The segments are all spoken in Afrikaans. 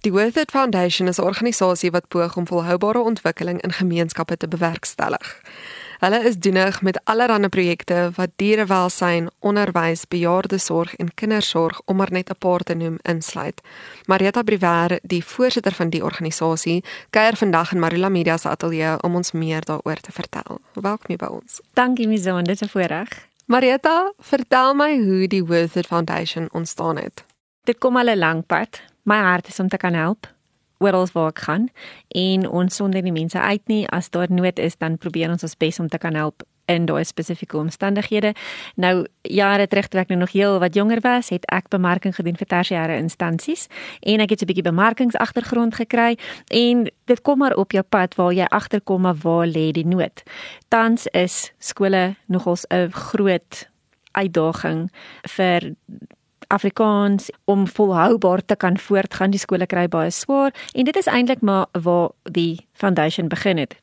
Die Worthit Foundation is 'n organisasie wat poog om volhoubare ontwikkeling in gemeenskappe te bewerkstellig. Hulle is doenig met allerlei projekte wat dierewelsyn, onderwys, bejaardesorg en kindersorg om maar net 'n paar te noem insluit. Marieta Briwer, die voorsitter van die organisasie, kuier vandag in Marula Media se ateljee om ons meer daaroor te vertel. Welkom by ons. Dankie Mizon, dit is 'n voorreg. Marieta, vertel my hoe die Worthit Foundation ontstaan het. Dit kom al 'n lang pad. My hart is om te kan help oral waar ek gaan en ons sonder die mense uit nie as daar nood is dan probeer ons ons bes om te kan help in daai spesifieke omstandighede. Nou jare terug toe ek nou nog heel wat jonger was, het ek bemarking gedoen vir tersiêre instansies en ek het 'n bietjie bemarkingsagtergrond gekry en dit kom maar op jou pad waar jy agterkom maar waar lê die nood. Tans is skole nogals 'n groot uitdaging vir Afrikaans om volhoubaar te kan voortgaan. Die skole kry baie swaar en dit is eintlik maar waar die foundation begin het.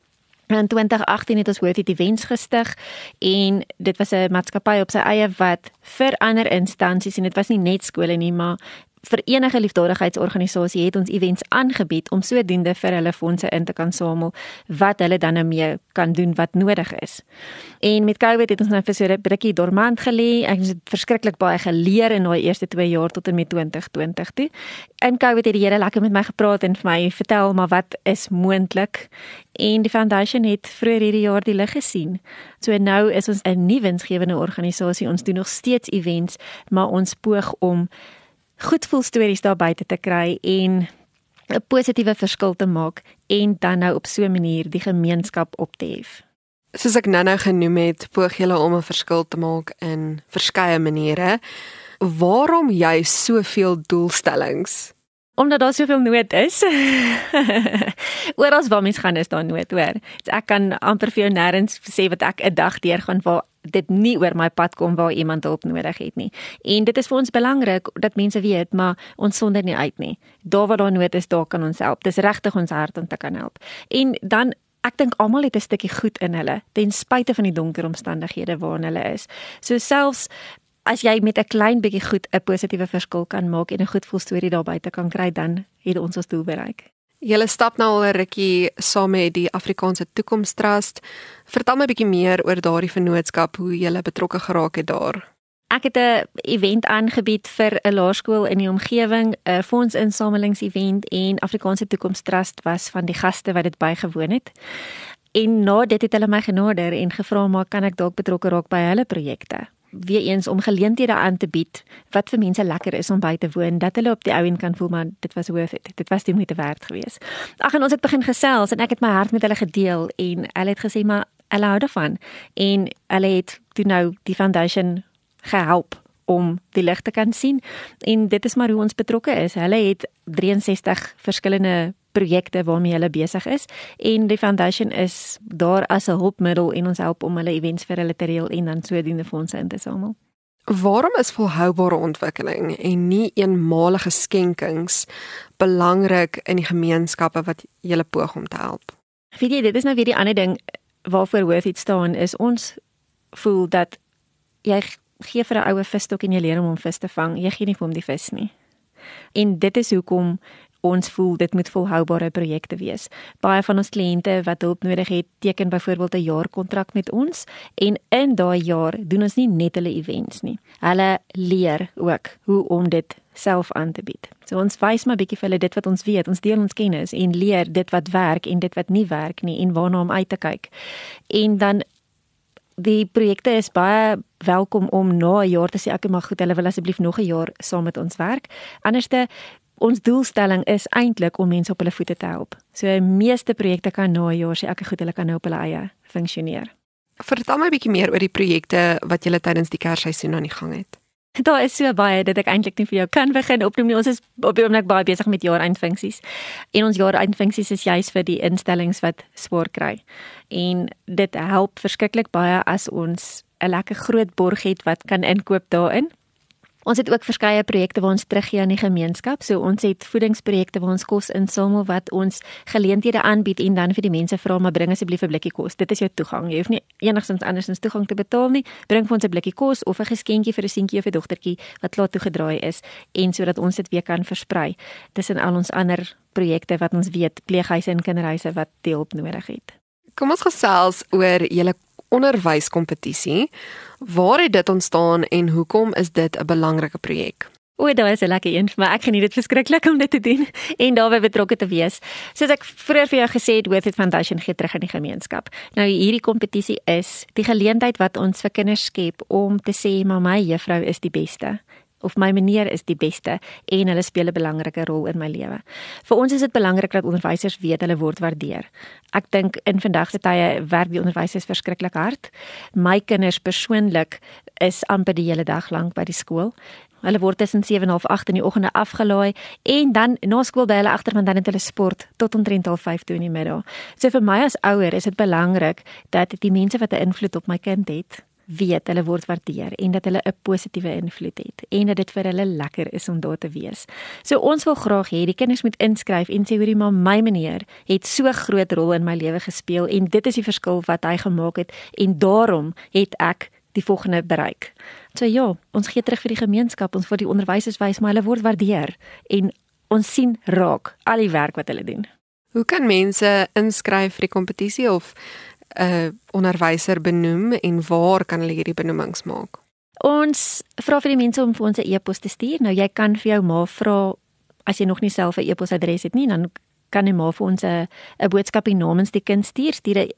In 2018 het ons Worthy Events gestig en dit was 'n maatskappy op sy eie wat vir ander instansies en dit was nie net skole nie, maar vir enige liefdadigheidsorganisasie het ons events aangebied om sodoende vir hulle fondse in te kan samel wat hulle dan nou mee kan doen wat nodig is. En met Covid het ons nou vir so 'n bietjie dormant gelê. Ek het verskriklik baie geleer in daai eerste 2 jaar tot en met 2020 toe. In Covid het die Here lekker met my gepraat en vir my vertel maar wat is moontlik. En die foundation het vroeër hierdie jaar die lig gesien. So nou is ons 'n nuwe winsgewende organisasie. Ons doen nog steeds events, maar ons poog om goed voel stories daar buite te kry en 'n positiewe verskil te maak en dan nou op so 'n manier die gemeenskap op te hef. Soos ek nou-nou genoem het, poog julle om 'n verskil te maak in verskeie maniere. Waarom jy soveel doelstellings? Omdat daar soveel nood is. Oral waar mens gaan is daar nood, hoor. Ek kan amper vir jou nêrens sê wat ek 'n dag deur gaan waar dit nie oor my pad kom waar iemand hulp nodig het nie. En dit is vir ons belangrik dat mense weet, maar ons sonder nie uit nie. Daar waar daar nood is, daar kan ons help. Dis regtig ons hart om te kan help. En dan ek dink almal het 'n stukkie goed in hulle, ten spyte van die donker omstandighede waarin hulle is. So selfs as jy met 'n klein bietjie goed 'n positiewe verskil kan maak en 'n goed voel storie daar buite kan kry, dan het ons ons doel bereik. Julle stap nou al 'n rukkie saam met die Afrikaanse Toekomstrust. Vertel my 'n bietjie meer oor daardie vennootskap, hoe julle betrokke geraak het daar. Ek het 'n event aangebied vir 'n laerskool in die omgewing, 'n fondsinsamelingsevent en Afrikaanse Toekomstrust was van die gaste wat dit bygewoon het. En na dit het hulle my genader en gevra maar kan ek dalk betrokke raak by hulle projekte weer eens om geleenthede aan te bied wat vir mense lekker is om by te woon dat hulle op die ou en kan voel maar dit was worth it dit was die moeite werd geweest. Ag en ons het begin gesels en ek het my hart met hulle gedeel en hulle het gesê maar hulle hou daarvan en hulle het toe nou die foundation gehelp om die lig te kan sien en dit is maar hoe ons betrokke is. Hulle het 63 verskillende projekte waarmee hulle besig is en die foundation is daar as 'n hulpmiddel en ons help om hulle events vir hulle te reël en dan sodoende fondse in te samel. Waarom is volhoubare ontwikkeling en nie eenmalige skenkings belangrik in die gemeenskappe wat jy poog om te help? Weet jy, dit is nou weer die ander ding waarvoor Worth It staan is ons voel dat jy gee vir 'n oue visstok en jy leer hom om vis te vang, jy gee nie vir hom die vis nie. En dit is hoekom ons voel dit moet volhoubare projekte wees. Baie van ons kliënte wat hulp nodig het, teken byvoorbeeld 'n jaar kontrak met ons en in daai jaar doen ons nie net hulle events nie. Hulle leer ook hoe om dit self aan te bied. So ons wys maar bietjie vir hulle dit wat ons weet, ons deel ons kennis en leer dit wat werk en dit wat nie werk nie en waarna om uit te kyk. En dan die projekte is baie welkom om na 'n jaar te sê ek mag goed, hulle wil asseblief nog 'n jaar saam met ons werk. Anderste ons doelstelling is eintlik om mense op hulle voete te help. So die meeste projekte kan na 'n jaar sê ek goed, hulle kan nou op hulle eie funksioneer. Vertel my 'n bietjie meer oor die projekte wat julle tydens die Kersseisoen aan die gang het. Daar is so baie dat ek eintlik nie vir jou kan begin opnoem nie. Ons is op die oomblik baie besig met jaareindfunksies. En ons jaareindfunksies is juis vir die instellings wat swaar kry. En dit help verskriklik baie as ons 'n lekker groot borg het wat kan inkoop daarin Ons het ook verskeie projekte waar ons teruggee aan die gemeenskap. So ons het voedingsprojekte waar ons kos insamel wat ons geleenthede aanbied en dan vir die mense vra maar bring asseblief 'n blikkie kos. Dit is jou toegang. Jy hoef nie enigsins andersins toegang te betaal nie. Bring vir ons 'n blikkie kos of 'n geskenkie vir 'n seentjie of 'n dogtertjie wat klaar toegedraai is en sodat ons dit weer kan versprei tussen al ons ander projekte wat ons weet pleeghuise en kinderhuise wat hulp nodig het. Kom ons gesels oor julle onderwyskompetisie. Waar het dit ontstaan en hoekom is dit 'n belangrike projek? O, dit was 'n lekker een vir my. Ek geniet dit verskriklik om dit te doen en daarbey betrokke te wees. Soos ek vroeër vir jou gesê het, Worth Foundation gee terug aan die gemeenskap. Nou hierdie kompetisie is die geleentheid wat ons vir kinders skep om te sê, "Maar my juffrou is die beste." Of my meneer is die beste en hulle speel 'n belangrike rol in my lewe. Vir ons is dit belangrik dat onderwysers weet hulle word waardeer. Ek dink in vandag se tye werk die onderwysers verskriklik hard. My kinders persoonlik is amper die hele dag lank by die skool. Hulle word tussen 7 en 8 in die oggende afgelaai en dan na skool by hulle agter want dan het hulle sport tot omtrent 5 toe in die middag. So vir my as ouer is dit belangrik dat die mense wat 'n invloed op my kind het, weet hulle word waardeer en dat hulle 'n positiewe invloed het en dat dit vir hulle lekker is om daar te wees. So ons wil graag hê die kinders moet inskryf en sê hoorie maar my meneer het so groot rol in my lewe gespeel en dit is die verskil wat hy gemaak het en daarom het ek die volgende bereik. So ja, ons gee terug vir die gemeenskap, ons vir die onderwysers wys maar hulle word waardeer en ons sien raak al die werk wat hulle doen. Hoe kan mense inskryf vir die kompetisie of 'n onderwyser benoem en waar kan hulle hierdie benoemings maak? Ons vra vir die mense om vir ons 'n e-pos te stuur. Nou jy kan vir jou ma vra as jy nog nie self 'n e-posadres het nie, dan kan jy maar vir ons 'n 'n boodskap in namens die kind stuur. Stuur 'n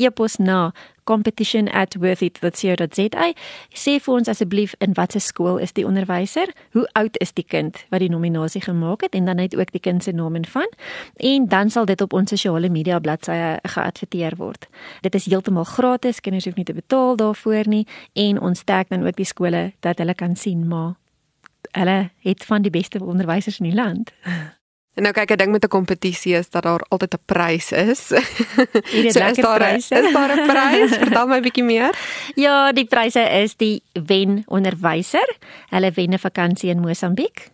e-pos na competition@worthit.co.za. Sê vir ons asseblief in watter skool is die onderwyser? Hoe oud is die kind wat die nominasie gemaak het en dan net ook die kind se naam en van. En dan sal dit op ons sosiale media bladsye geadverteer word. Dit is heeltemal gratis, kinders hoef nie te betaal daarvoor nie en ons sterk dan ook die skole dat hulle kan sien maar hulle het van die beste onderwysers in die land. En nou kyk, ek dink met 'n kompetisie is dat daar altyd 'n prys is. Hier is so, lekker pryse. Is daar 'n prys? Vertel my 'n bietjie meer. Ja, die pryse is die wen onderwyser. Hulle wen 'n vakansie in Mosambiek.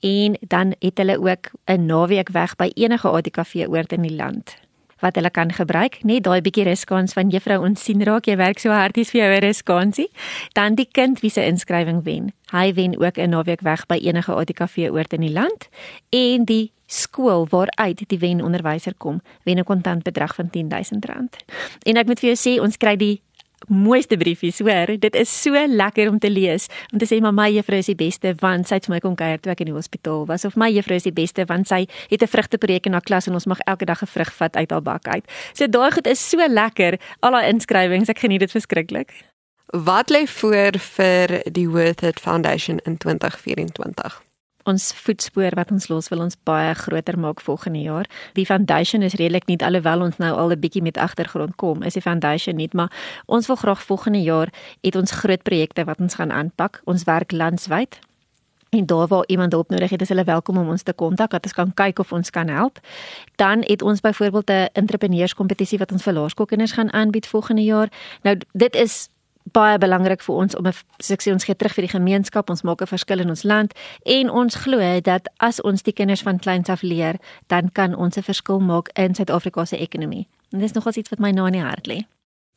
En dan het hulle ook 'n naweek weg by enige ATKV oort in die land wat hulle kan gebruik. Net daai bietjie riskans van juffrou ons sien raak jy werk so hard dis vir jou riskansie. Dan die kind wie se inskrywing wen. Hy wen ook 'n naweek weg by enige ATKV oort in die land en die skool waaruit die wen onderwyser kom, wen 'n kontantbedrag van R10000. En ek moet vir jou sê, ons kry die mooiste briefies, hoor. Dit is so lekker om te lees. Om te sê maar my juffrou is die beste want sy het vir my kom kuier toe ek in die hospitaal was of my juffrou is die beste want sy het 'n vrugtepreek in haar klas en ons mag elke dag 'n vrug vat uit haar bak uit. So daai goed is so lekker. Al haar inskrywings, ek geniet dit verskriklik. Wat lê voor vir die Worth It Foundation in 2024? Ons voetspoor wat ons los wil ons baie groter maak volgende jaar. Die foundation is redelik nie alhoewel ons nou al 'n bietjie met agtergrond kom, is die foundation nie, maar ons wil graag volgende jaar het ons groot projekte wat ons gaan aanpak. Ons werk landwyd. En daar waar iemand hulp nodig het, is hulle welkom om ons te kontak dat ons kan kyk of ons kan help. Dan het ons byvoorbeeld 'n entrepreneurskompetisie wat ons vir laerskoolkinders gaan aanbied volgende jaar. Nou dit is baie belangrik vir ons om 'n sukses ons gee terug vir die gemeenskap, ons maak 'n verskil in ons land en ons glo dat as ons die kinders van kleins af leer, dan kan ons 'n verskil maak in Suid-Afrika se ekonomie. En dis nogals iets wat my na in die hart lê.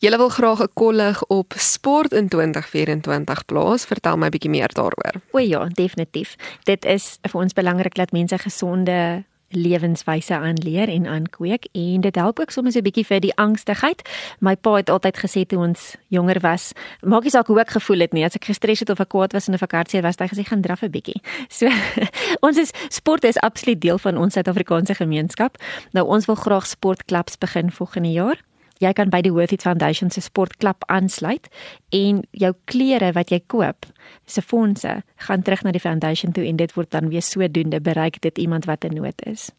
Julle wil graag 'n kollig op sport in 2024 plaas. Vertel my bietjie meer daaroor. O ja, definitief. Dit is vir ons belangrik dat mense gesonde lewenswyse aanleer en aankweek en dit help ook soms 'n bietjie vir die angstigheid. My pa het altyd gesê toe ons jonger was, maak nie saak hoe ek gevoel het nie, as ek gestres het of ek kwaad was in 'n vakansie was, hy gesê gaan draf 'n bietjie. So ons is sport is absoluut deel van ons Suid-Afrikaanse gemeenskap. Nou ons wil graag sportklubs begin volgende jaar jy kan by die Worth It Foundation se sportklub aansluit en jou klere wat jy koop se fondse gaan terug na die foundation toe en dit word dan weer sodoende bereik dit iemand wat in nood is.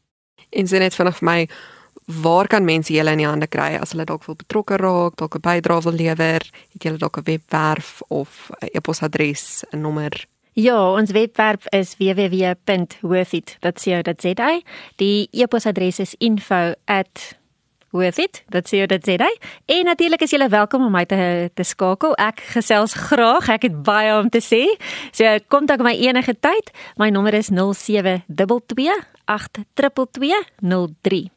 En sien net vanaf my waar kan mense julle in die hande kry as hulle dalk wil betrokke raak, dalk 'n bydrae wil lewer, het julle dalk 'n webwerf of 'n e-posadres, 'n nommer? Ja, ons webwerf is www.worthit.co.za. Die e-posadres is info@ worth it. Dit sê dit sê hy. En natuurlik is julle welkom om my te te skakel. Ek gesels graag. Ek het baie om te sê. So kontak my enige tyd. My nommer is 0722 82203.